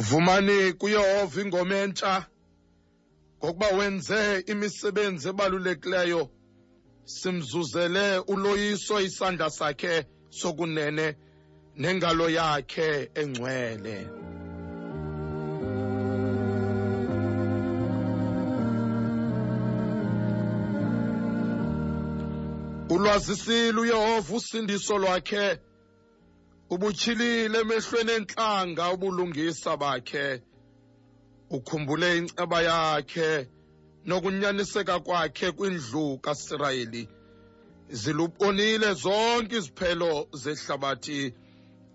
vumani kuyehova ingoma entsha ngokuba wenze imisebenzi ebalulekileyo simzuzele uloyiso isandla sakhe sokunene nengalo yakhe engcwele ulwazisile uyehova usindiso lwakhe ubutyhilile emehlweni entlanga ubulungisa bakhe ukhumbule inceba yakhe nokunyaniseka kwakhe kwindlu kasirayeli zilubonile zonke iziphelo zehlabathi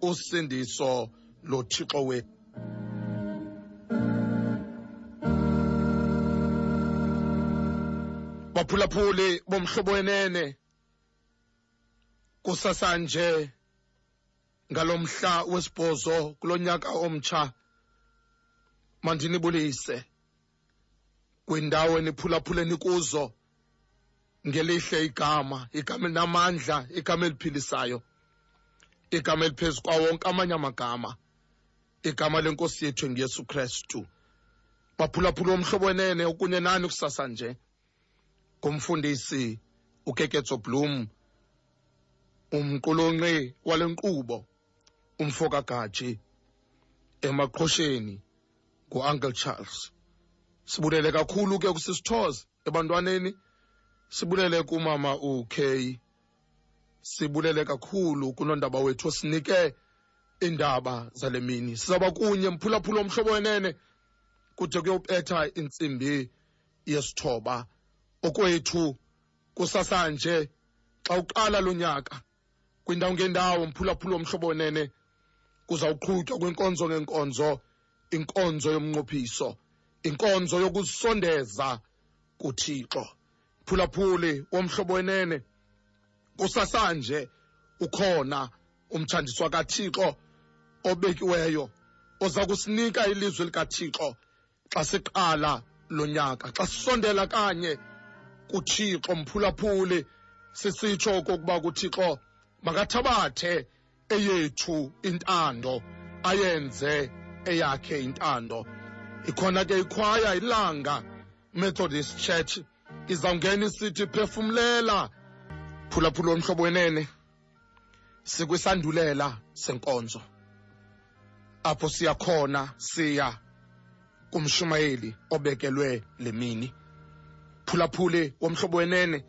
usindiso lothixo wethu baphulaphuli bomhlobo wenene kusasanje ngalo mhla wesibhozo kulo nyaka omtsha mandinibulise kwindawo eniphulaphuleni kuzo ngelihle igama igama elinamandla igama eliphilisayo igama eliphezu kwawonke amanye amagama igama lenkosi yethu enguyesu kristu baphulaphula omhlobo wenene okunye nani kusasa nje Umfundisi uKeketso Bloom umqulunqi wale nkqubo umfo kagaji emaqhosheni nguuncle charles sibulele kakhulu ke kusisithoze ebantwaneni sibulele kumama ukay sibulele kakhulu kunondaba wethu osinike iindaba zale mini sizawuba kunye mphulaphula omhlobo wenene kude kuyobetha intsimbi yesithoba okwethu kusasanje xa uqala lo nyaka kwindawo ngendawo mphulaphula omhlobo wenene kuzawuqhutywa kwinkonzo ngenkonzo inkonzo yomnqophiso inkonzo yokusondeza kuthixo phulaphuli womhlobo wenene kusasanje ukhona umthandiswa kathixo obekiweyo oza kusinika ilizwi likathixo xa siqala lo nyaka xa sisondela kanye kuthixo mphulaphuli sisitsho okokuba kuthixo makathabathe eyethu intando ayenze eyakhe intando ikhona ke ikhwaya ilanga methodist church izawungena isithi phefumlela phulaphula omhlobo wenene sikwisandulela senkonzo apho siya khona siya kumshumayeli obekelwe le mini phulaphuli womhlobo wenene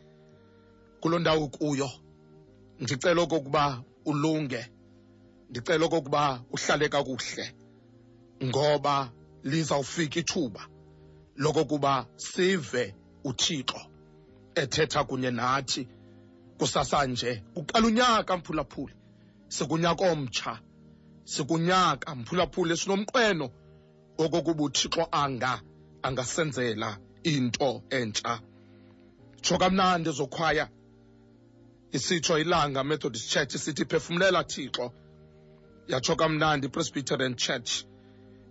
kuloo ndawo kuyo ndicela okokuba ulunge ndicela okokuba uhlale kakuhle ngoba lizawufika ithuba lokokuba sive uthixo ethetha kunye nathi kusasanje kuqala unyaka mphulaphuli sikunyaka omtsha sikunyaka mphulaphuli sinomqweno okokuba uthixo anga angasenzela into entsha tsho kamnandi ezokhwaya isitsho ilanga methodist church sithi phefumulela thixo yatsho kamnandi ipresbyterian church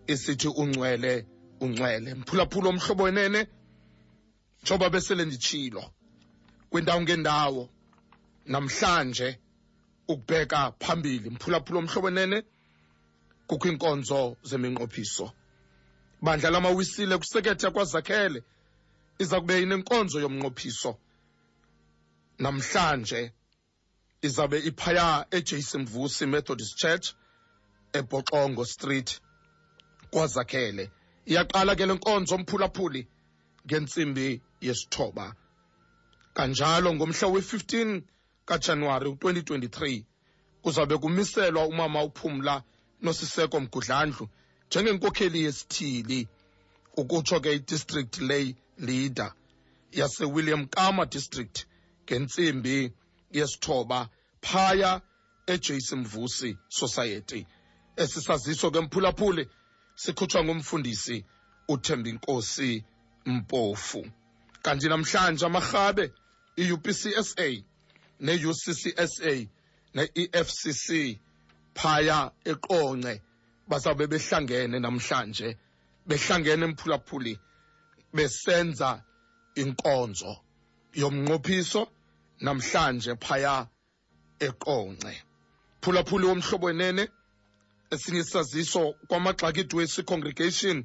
isithi ungcwele ungcwele mphulaphula omhlobo wenene njengoba besele nditshilo kwindawo ngendawo namhlanje ukubheka phambili mphulaphula omhlobo nene kukho iinkonzo zeminqophiso bandla lamawisile kuseketha kwazakhele iza kube inenkonzo yomnqophiso namhlanje izawube iphaya ejason vusi methodist church eboxongo street kwazakhele iyaqala ke le nkonzo omphulaphuli ngentsimbi yesithoba kanjalo ngomhla we-15 kajanuwari 2023 kuzawube kumiselwa umama uphumla nosiseko mgudlandlu njengenkokheli yesithili ukutsho ke idistrict lay leader yasewilliam kama district ngentsimbi yesithoba phaya eJace Mvusi Society esisaziso ke mphulaphuli sikhutshwa ngumfundisi uthemba inkosi mpofu kanti namhlanje amarhabe i-upcsa ne-uccsa ne-efcc phaya eqonce bazawube behlangene namhlanje behlangene emphulaphuli besenza inkonzo yomnqophiso namhlanje phaya eqonce phulaphuli womhlobo enene esinye isaziso kwamagxakidwe esicongregation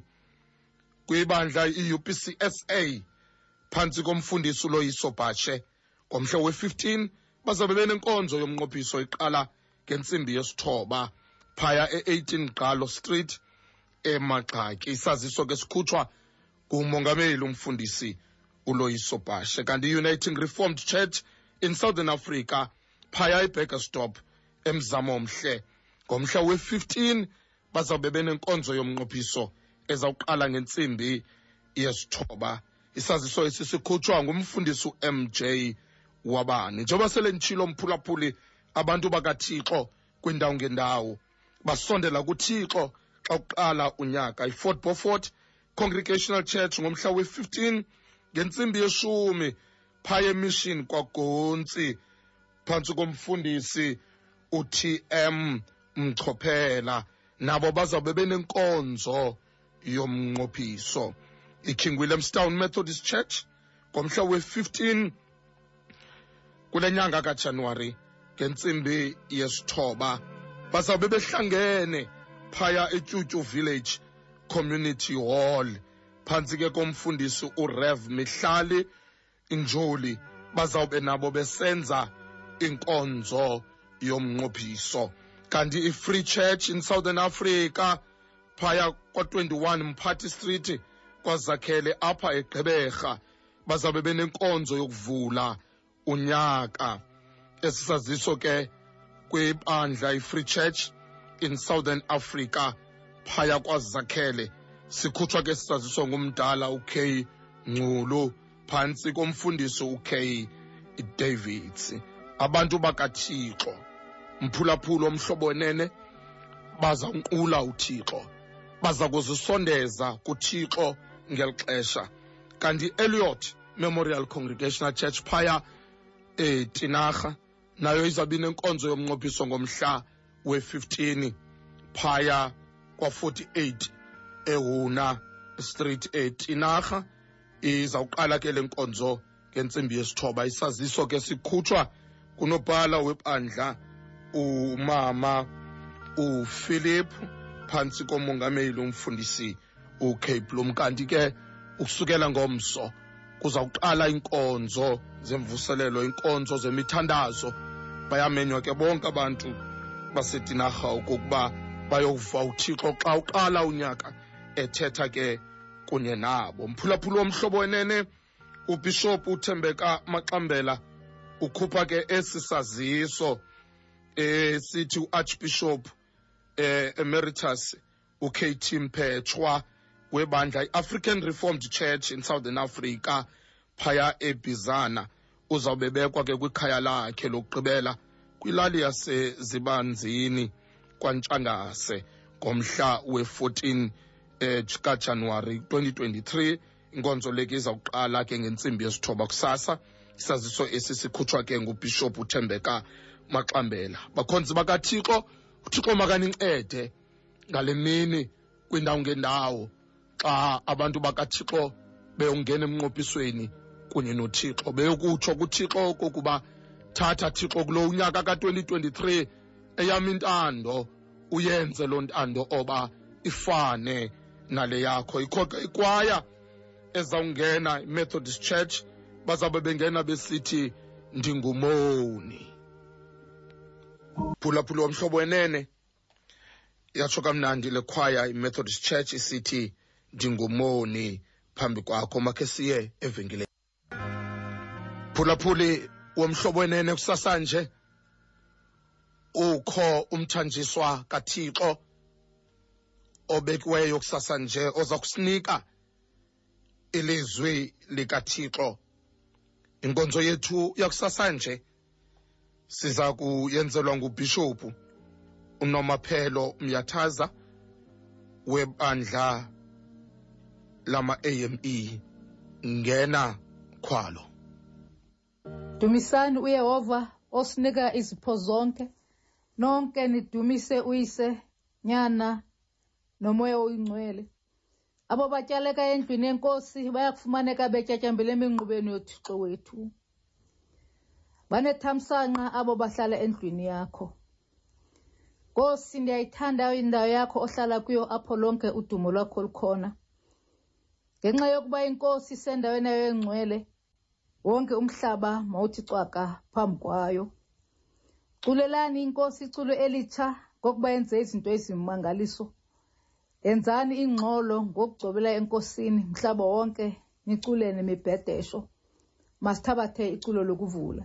kwibandla i-upcsa phantsi komfundisi uloyiso bhatshe ngomhla we-15 bazabe benenkonzo yomnqophiso iqala ngentsimbi yesithoba phaya e-18 gqalo street emagxaki isaziso ke sikhutshwa ngumongameli umfundisi uloyiso bhashe kanti i-uniting reformed church in southern africa phaya ibhekestop emzamo omhle ngomhla we-15 bazawube benenkonzo yomnqophiso ezawuqala ngentsimbi yesithoba isaziso esi sikhutshwa ngumfundisi umj wabani njengoba sele nditshilo mphulaphuli abantu bakathixo kwiindawo ngendawo basondela kuthixo xa kuqala unyaka ifort beaufort congregational church ngomhla we-15 ngentsimbi yeshumi phaya emission kwagontsi phantsi komfundisi utm mchophela nabo bazawube benenkonzo yomnqophiso iking williamstown methodist church ngomhla we-15 kule nyanga kajanuwari ngentsimbi yesithoba bazawube behlangene phaya etyutyu village community hall phantsi ke komfundisi urev mihlali injoli bazawube nabo besenza inkonzo yomnqophiso kanti i-free church in southern africa phaya kwa-21 mphathi street kwazakhele apha egqeberha bazawube benenkonzo yokuvula unyaka esisaziso ke kwibandla i-free church in southern africa phaya kwazakhele sikhutshwa ke sisaziso ngumdala ukay ngculu phantsi komfundisi uKay Davids abantu bakaThixo mphulaphula omhlobo wenene baza nkula uThixo baza kuzisondeza kuThixo ngeli xesha kanti Elliot Memorial Congregational Church phaya eTinarha eh, nayo izawuba inenkonzo yomnqophiso ngomhla we-15 phaya kwa-48 ehuna street etinarha izawuqala ke le nkonzo ngentsimbi yesithoba isaziso ke sikhutshwa kunobhala webandla umama uphilip phantsi komongameli umfundisi ucape bloom kanti ke ukusukela ngomso kuza kuqala iinkonzo zemvuselelo iinkonzo zemithandazo bayamenywa ke bonke abantu basedinarha okokuba bayokuva uthixo xa uqala unyaka ethetha ke kunye nabo mphulaphula womhlobo wenene ubhishophu uthembeka maxambela ukhupha ke esi saziso esithi eh, uarchbishop eh, emeritus ukt mphetshwa webandla i-african reformed church in southern africa phaya ebizana uzawubebekwa ke kwikhaya lakhe lokugqibela kwilali yasezibanzini kwantshangase ngomhla we-14 eh, kajanuwari 2023 inkonzo le ke izawuqala ke ngentsimbi yesithoba kusasa isaziso esi sikhutshwa ke ngubhishophu uthembeka maxambela bakhonzi bakathixo uthixo makanincede ngale mini kwiindawo ngeendawo xa abantu bakathixo beyongena emnqophisweni kunye nothixo beyokutsho kuthixo kokuba thatha thixo kulo unyaka ka-2023 eyam intando uyenze loo ntando oba ifane nale yakho ikhoke ikwaya ezawungena imethodist church bazawube bengena besithi ndingumoni phulaphula womhlobo wenene yatsho kamnandi le khwaya imethodist church isithi ndingumoni phambi kwakho makhe siye evenkileni phulaphuli womhlobo wenene kusasa nje ukho umthanjiswa kathixo obekiweyo kusasa nje oza kusinika ilizwi likathixo inkonzo yethu yakusasa nje siza kuyenzelwa ngubhishophu unomaphelo myathaza webandla lama-ame ngena khwalo dumisani uyehova osinika izipho zonke nonke nidumise uyise nyana nomoya oyingcwele abo batyaleka endlwini yenkosi baya kufumaneka betyatyambele emingqubeni yothixo wethu banethamsanqa abo bahlala endlwini yakho nkosi ndiyayithanda indawo yakho ohlala kuyo apho lonke udumo lwakho lukhona ngenxa yokuba inkosi isendaweni yayo engcwele wonke umhlaba mawuthi cwaka phambi kwayo culelani inkosi iculo elitsha ngokuba yenze izinto ezimangaliso Yenzani ingxolo ngokugcobela enkosini mhlaba wonke niculene mibhedesho. Masithabathe iculo lokuvula.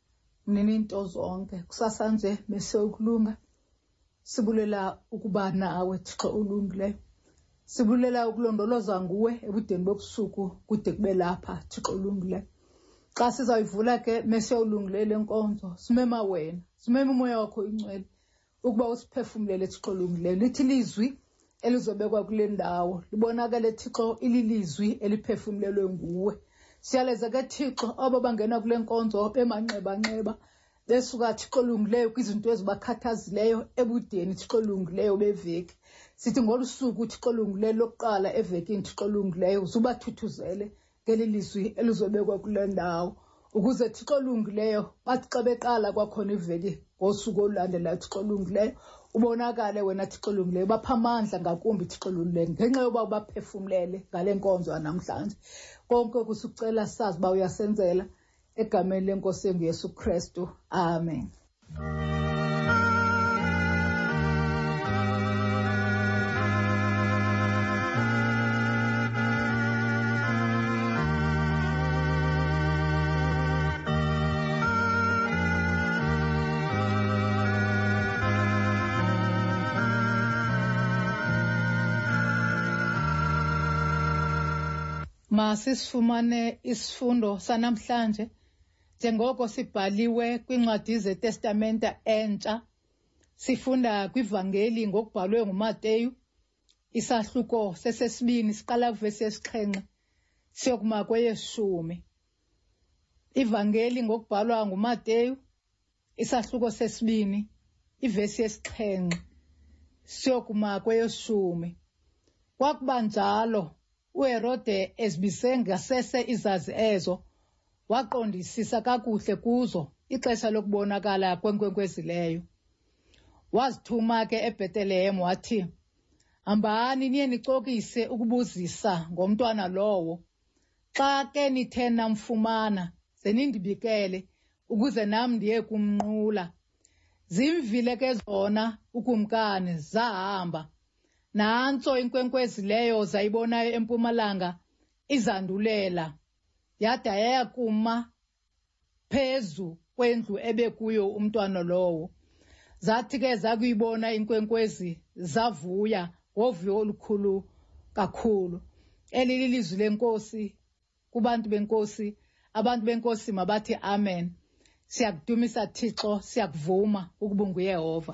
mnini nto zonke kusasa nje mese ukulunga sibulela ukuba nawe thixo ulungileyo sibulela ukulondolozwa nguwe ebudeni bobusuku kude kube lapha thixo ulungileyo xa sizayivula ke mese ulungileyo le nkonzo simema wena simema umoya wakho ingcwele ukuba usiphefumlele thixo olungileyo lithi lizwi elizobekwa kule ndawo libonakale thixo ililizwi eliphefumlelwe nguwe siyaleza ke thixo abo bangena kule nkonzo bemanxebanxeba besuka thixo olungileyo kwizinto ezibakhathazileyo ebudeni thixo olungileyo beveki sithi ngolu suku thixo olungileyo lokuqala evekini thixo olungileyo zubathuthuzele ngeli lizwi elizobekwa kule ndawo ukuze thixo olungileyo bathi xa beqala kwakhona iveki ngosuku olulandelayo thixo olungileyo ubonakale wena thixo olungileyo bapha amandla ngakumbi thixo olungileyo ngenxa yoba ubaphefumlele ngale nkonzo yanamhlanje konke kusicela sazi uba uyasenzela egameni lenkosi enguyesu kristu amen Masisifumane isifundo sanamhlanje njengoko sibhaliwe kwincwadi zeTestamenta entsha. Sifunda kwivangeli ngokubhalwe nguMateyu isahluko sesesibini siqala kuvesi yesixhenxe siyokuma kweyeshumi. Ivangeli ngokubhalwa nguMateyu isahluko sesibini ivesi yesixhenxe siyokuma kweyeshumi. Kwakuba njalo uherode ezimise ngasese izazi ezo waqondisisa kakuhle kuzo ixesha lokubonakala kwenkwenkwezi leyo wazithuma ke ebhetelehem wathi hambani niye nicokise ukubuzisa ngomntwana lowo xa ke nithe namfumana ze nindibikele ukuze nam ndiye kumnqula zimvile ke zona ukumkani zahamba nantso inkwenkwezi leyo zayibonayo empumalanga izandulela yada yayakuma phezu kwendlu ebekuyo umntwana lowo zathi ke zakuyibona inkwenkwezi zavuya ngovuyo olukhulu kakhulu eli lilizwi lenkosi kubantu benkosi abantu benkosi mabathi amen siyakudumisa thixo siyakuvuma ukuba unguyehova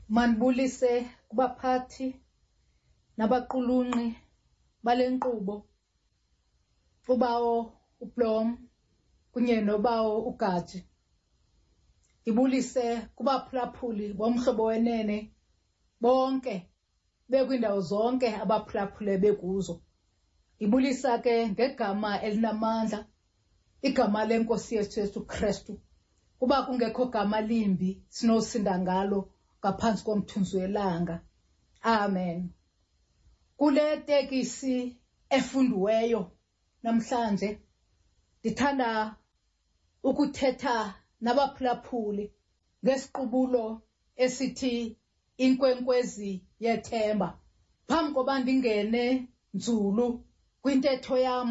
Mandibulise kubaphathi nabaqulunqi bale nkqubo ubawo ublom kunye nobawo ugaji ndibulise kubaphulaphuli bomhlobo wenene bonke bekwiindawo zonke abaphulaphule bekuzo ndibulisa ke ngegama elinamandla igama lenkosi yethu yesu kristu kuba kungekho gama limbi sinosinda ngalo ngaphansi komthunzi welanga amen kule tekisi efundiweyo namhlanje ndithanda ukuthetha nabaphulaphuli ngesiqubulo esithi inkwenkwezi yethemba phambi koba ndingene nzulu kwintetho yam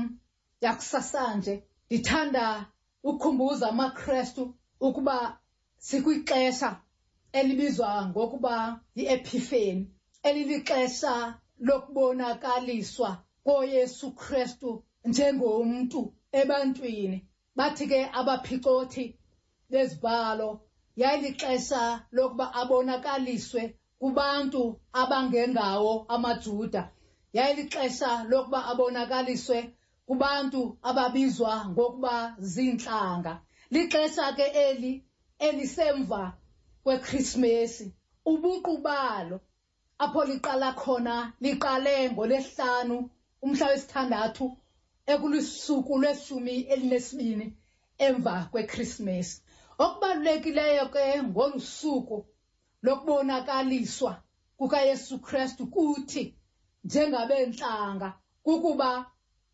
yakusasanje ndithanda ukhumbuza amakrestu ukuba sikwixesha elibizwa ngokuba yi-ephifeni elilixesha lokubonakaliswa koyesu krestu njengomntu ebantwini bathi ke abaphicothi bezibhalo yayilixesha lokuba abonakaliswe kubantu abangengawo amaJuda. Yayilixesha lokuba abonakaliswe kubantu ababizwa ngokuba ziintlanga. Lixesha ke eli elisemva kweKhrisimesi. Ubuqu balo apho liqala khona liqale ngolesihlanu umhla wesithandathu ekulisuku lweshumi elinesibini emva kweKhrisimesi. Okubalulekileyo ke ngolu suku lokubonakaliswa kukaYesu Kristu kuthi njengabeentlanga kukuba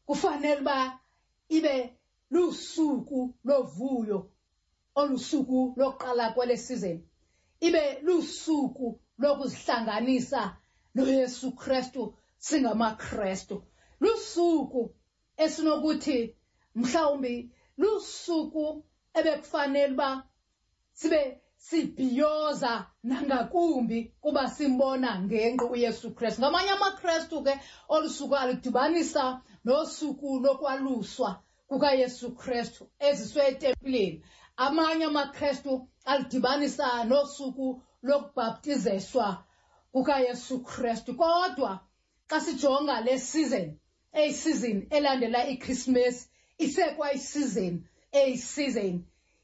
kufanele uba ibe lusuku lovuyo olusuku lokuqala kwale sizeni ibe lusuku lokuzihlanganisa noYesu Kristu singamaKristu lusuku esinokuthi mhlawumbi lusuku ebekufanele uba sibe sibhiyoza nangakumbi kuba simbona ngenkqu uyesu krestu ngamanye amakrestu ke olu suku aludibanisa nosuku lokwaluswa kukayesu krestu eziswe etempileni amanye amakrestu aludibanisa nosuku lokubhaptizeswa kukayesu krestu kodwa xa sijonga le sizeni eyi season elandela ikhrisimesi isekwa isizeni eyi season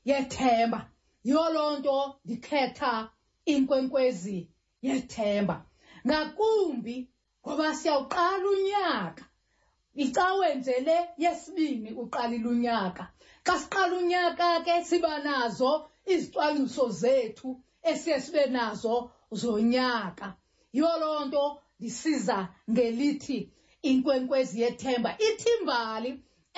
yethemba yiyo loo nto ndikhetha inkwenkwezi yethemba ngakumbi ngoba siyawuqala unyaka icawe nje le yesibini uqalile unyaka xa siqala unyaka ke siba nazo izicwangciso zethu esiye sibe nazo zonyaka Yiyo loo nto ndisiza ngelithi inkwenkwezi yethemba ithimbali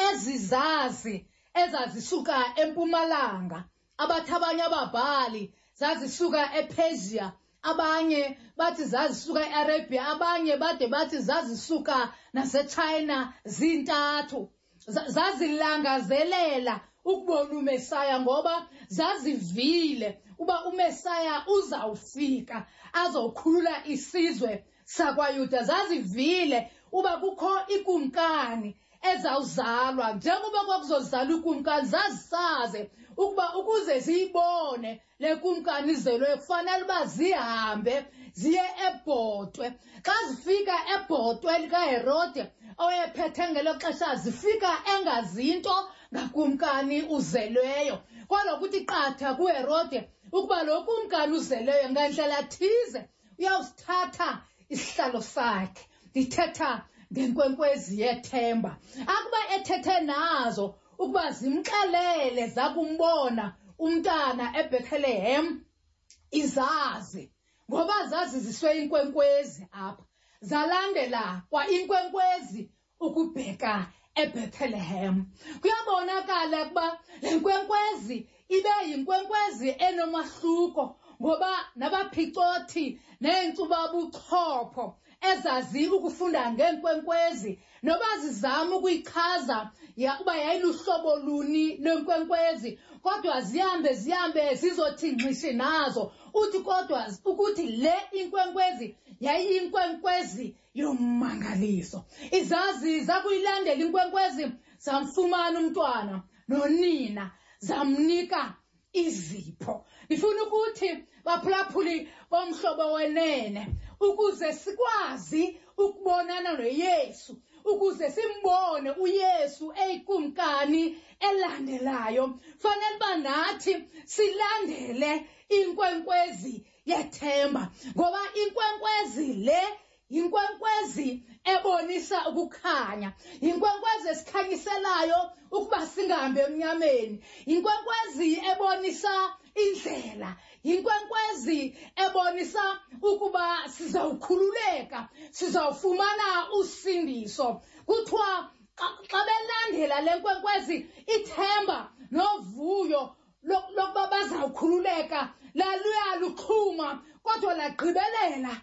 ezizazi ezazisuka empumalanga abathi abanye ababhali zazisuka epersia abanye bathi zazisuka earabia abanye bade bathi zazisuka nasechina zintathu zazilangazelela ukubona uMesaya ngoba zazivile uba uMesaya uzawufika azokhulula isizwe sakwaYuda zazivile uba kukho ikumkani ezawuzalwa njengoba kwakuzozalwa ikumkani zazisaze ukuba ukuze ziyibone lekumkani izelweyo kufanele uba zihambe ziye ebhotwe xa zifika ebhotwe likaherode owayephethe ngelo xesha zifika engazinto ngakumkani uzelweyo kodwa kuthi qatha kuherode ukuba lo kumkani uzelweyo ngandlela thize uyawusithatha isihlalo sakhe ndithetha ngenkwenkwezi yethemba akuba ethethe nazo ukuba zimxelele zakumbona umntana ebethelehem izazi ngoba zaziziswe inkwenkwezi apha zalandela kwainkwenkwezi ukubheka ebethelehem kuyabonakala ukuba le nkwenkwezi ibe yinkwenkwezi enomahluko ngoba nabaphicothi neenkcubabuchopho ezazi ukufunda ngeenkwenkwezi noba zizama ukuyichaza uba yayiluhlobo luni lwenkwenkwezi kodwa zihambe zihambe zizothi ngxishi nazo uthi kodwa ukuthi le inkwenkwezi yayiyinkwenkwezi yommangaliso izazi zakuyilandela inkwenkwezi zamfumana umntwana nonina zamnika izipho ndifuna ukuthi baphulaphuli bomhlobo wenene ukuze sikwazi ukubonana noyesu ukuze simbone uyesu eyikumkani elandelayo fanele uba nathi silandele inkwenkwezi yethemba ngoba inkwenkwezi le yinkwenkwezi ebonisa ukukhanya yinkwenkwezi esikhanyiselayo ukuba singahambi emnyameni yinkwenkwezi ebonisa indlela yinkwenkwezi ebonisa ukuba sizawukhululeka sizawufumana usindiso kuthiwa xa belandela le nkwenkwezi ithemba novuyo lokuba bazawukhululeka laluya luxhuma kodwa lagqibelela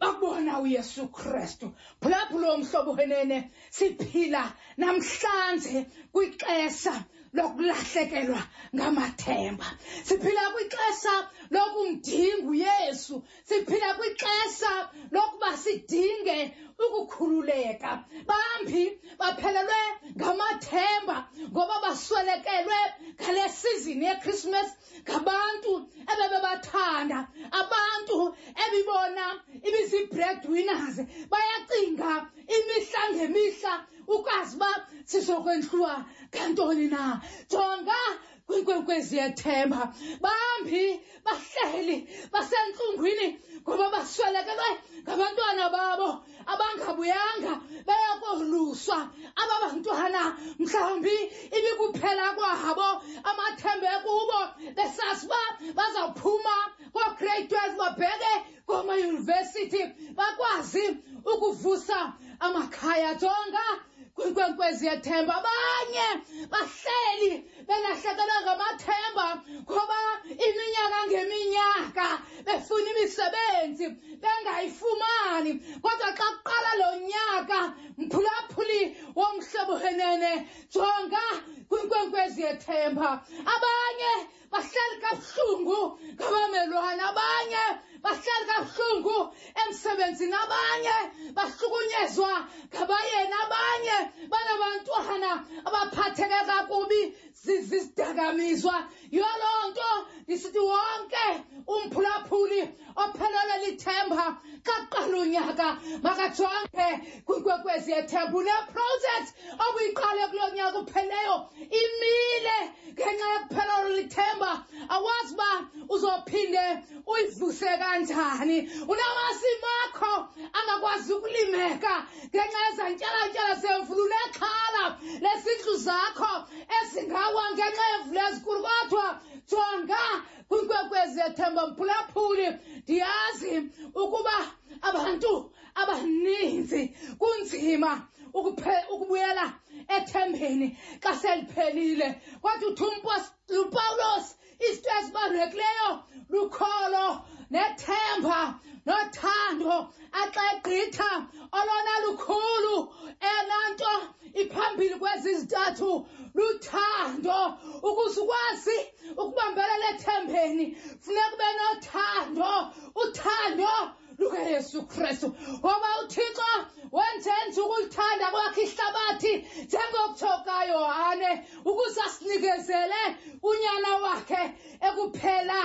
bakubona uyesu kristu phulaphula omhlobo wenene siphila namhlanje kwixesha lokulahlekelwa ngamathemba siphila kwixesha lokumdinga uyesu siphila kwixesha lokuba sidinge ukukhululeka bambi baphelelwe ngamathemba ngoba baswelekelwe ngale sizini yekrismas ngabantu ebebebathanda abantu ebibona ibizii-bread winners bayacinga imihla ngemihla ukwazi uba sizokwendliwa ngantoni na jonga kwinkwenkwezi yethemba bambi bahleli basentlungwini ngoba baswelekelwe ngabantwana babo abangabuyanga bayakoluswa aba bantwana mhlawumbi ibikuphela kwabo amathemba ekubo besazi uba bazawuphuma koo-grade twelve babheke koomayunivesithi bakwazi ukuvusa amakhaya jonga kwinkwenkwezi yethemba abanye bahleli belahlekelwe ngamathemba ngoba iminyaka ngeminyaka befuna imisebenzi bengayifumani kodwa xa kuqala lo nyaka mphulaphuli womhlobo henene jonga kwinkwenkwezi yethemba abanye bahleli kabuhlungu ngabamelwane abanye bahleli kabuhlungu emsebenzini abanye bahlukunyezwa ngabayeni abanye banabantwana abaphatheke kakubi zizidakamizwa yoloo nto ndisithi wonke umphulaphuli ophelelwe lithemba kaqala unyaka makajonge kwinkwekwezi yethemba uneproject obuyiqale kulo nyaka upheleyo imile ngenxa yokuphelelwa lithemba awazi uba uzophinde uyivuse kanjani unamasimo akho angakwazi ukulimeka ngenxa yezantyalantyala zemvula unexhala lezindlu zakho ezingawa ngenxa yemvula ezinkulu kodwa jonga kwinkwekwezi yethemba mphulaphuli ndiyazi ukuba abantu abaninzi kunzima ukubuyela ethembeni xa seliphelile kwathi uthumlupawulos izinto ezibalulekileyo lukholo nethemba nothando axa egqitha olona lukhulu enanto iphambili kwezi zintathu luthando ukuze ukwazi ukubambelela ethembeni funeka ube nothando uthando lukayesu kristu ngoba uthixo wenze nje ukulithanda kwakhe ihlabathi njengokutsho kayohane ukuze asinikezele unyana wakhe ekuphela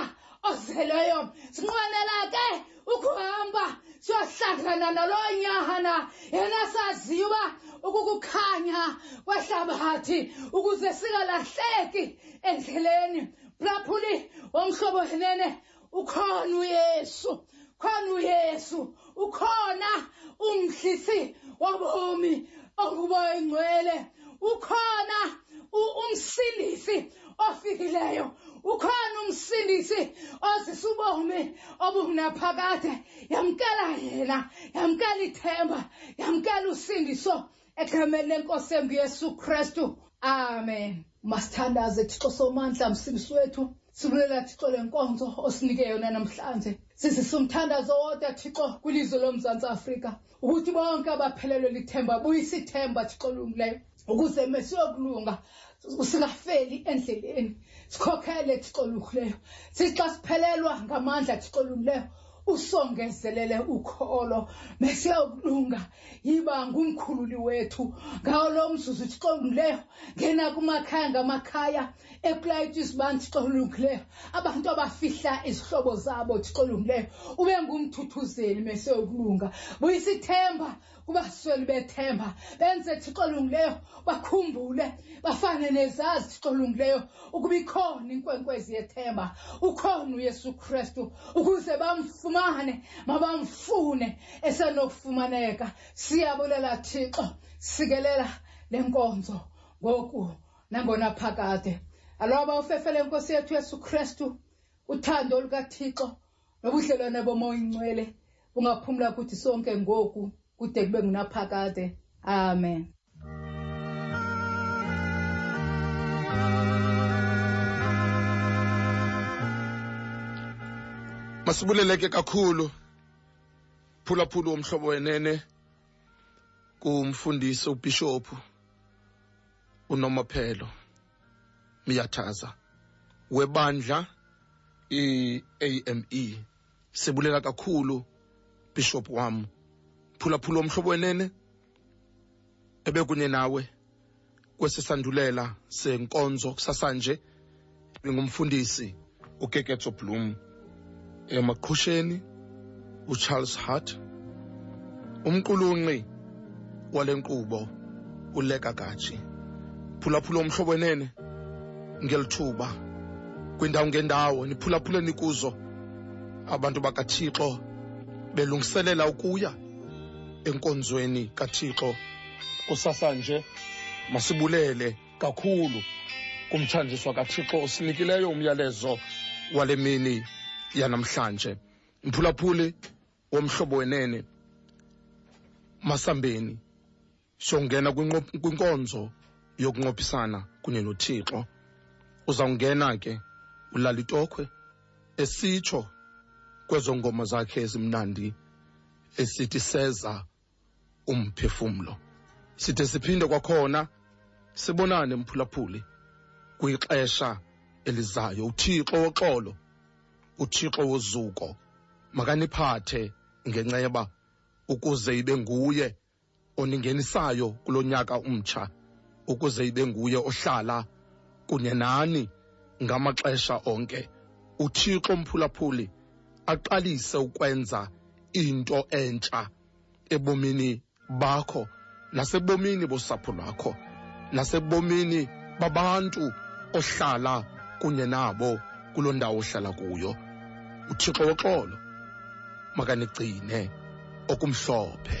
ozelweyo sinqwenela ke ukuhamba siyohlangana naloo nyahana yena saziwa ukukukhanya kwehlabathi ukuze singalahleki endleleni mphulaphuli womhlobo henene ukhona uyesu khona uyesu ukhona umdlisi wabomi onguboyingcwele ukhona umsindisi ofikileyo ukhona umsindisi ozisa ubomi obunaphakade yamkela yena yamkela ithemba yamkela usindiso egameni lenkosi engu yesu kristu amen masithandaze thixo somandla msindisi wethu sibulela thixo le nkonzo osinike yona namhlanje sisisumthandazo wodwa thixo kwilizwe lomzantsi afrika ukuthi bonke abaphelelwe lithemba buyisa ithemba thixo olungileyo ukuze mesiyokulunga singafeli endleleni sikhokhele thixo olungileyo sithi xa siphelelwa ngamandla thixo olungileyo usongezelele ukholo mesiyawukulunga yiba ngumkhululi wethu ngawo lo mzuzu thixo olungileyo ngena kumakhaya ngamakhaya ekulayitisa uba thixo olungileyo abantu abafihla izihlobo zabo thixo olungileyo ube ngumthuthuzeli mese ukulunga buyisa ithemba kubasweli bethemba benze thixo olungileyo bakhumbule bafane nezazi thixo olungileyo ukuba ikhona inkwenkwezi yethemba ukhona uyesu kristu ukuze bamfumane mabamfune esenokufumaneka siyabulela thixo sikelela le nkonzo ngoku nangona phakade aloba ufefele inkosi yethu yesu kristu uthando olukathixo nobudlelwane bomoya incwele bungaphumla kuthi sonke ngoku kude kube ngunaphakade amen masibuleleke kakhulu phulaphula womhlobo wenene kumfundisi ubhishophu unomophelo miyathaza webandla i-ame sibulela kakhulu bishop wam phulaphula umhlobo wenene ebekunye nawe kwesi sandulela senkonzo kusasanje ingumfundisi ukeketso bloom emaqhusheni ucharles hart umqulunqi wale nkqubo uleka gaji phulaphula umhlobo enene ngeli thuba kwiindawo ngeendawo niphulaphule nikuzo abantu bakathixo belungiselela ukuya enkonzweni kathixo kusasa nje masibulele kakhulu kumthanjiswa kathixo usinikileyo umyalezo wale mini yanamhlanje mphulaphuli womhlobo wenene masambeni siyongena kwinkonzo yokunqophisana kunye nothixo uzawungena ke ulalitokhwe esitsho kwezo ngoma zakhe ezimnandi esithi seza umphefumlo side siphinde kwakhona sibonane mphulaphuli kwixesha elizayo uthixo woxolo uthixo wozuko makaniphathe ngenceba ukuze ibe nguye oningenisayo kulo nyaka umtsha ukuze ibe nguye ohlala kunye nani ngamaxesha onke uthixo mphulaphuli aqalise ukwenza into entsha ebomini bakho nasebomini bosapho lwakho nasebomini babantu ohlala kunye nabo kuloo ndawo ohlala kuyo uthixo woxolo makanigcine okumhlophe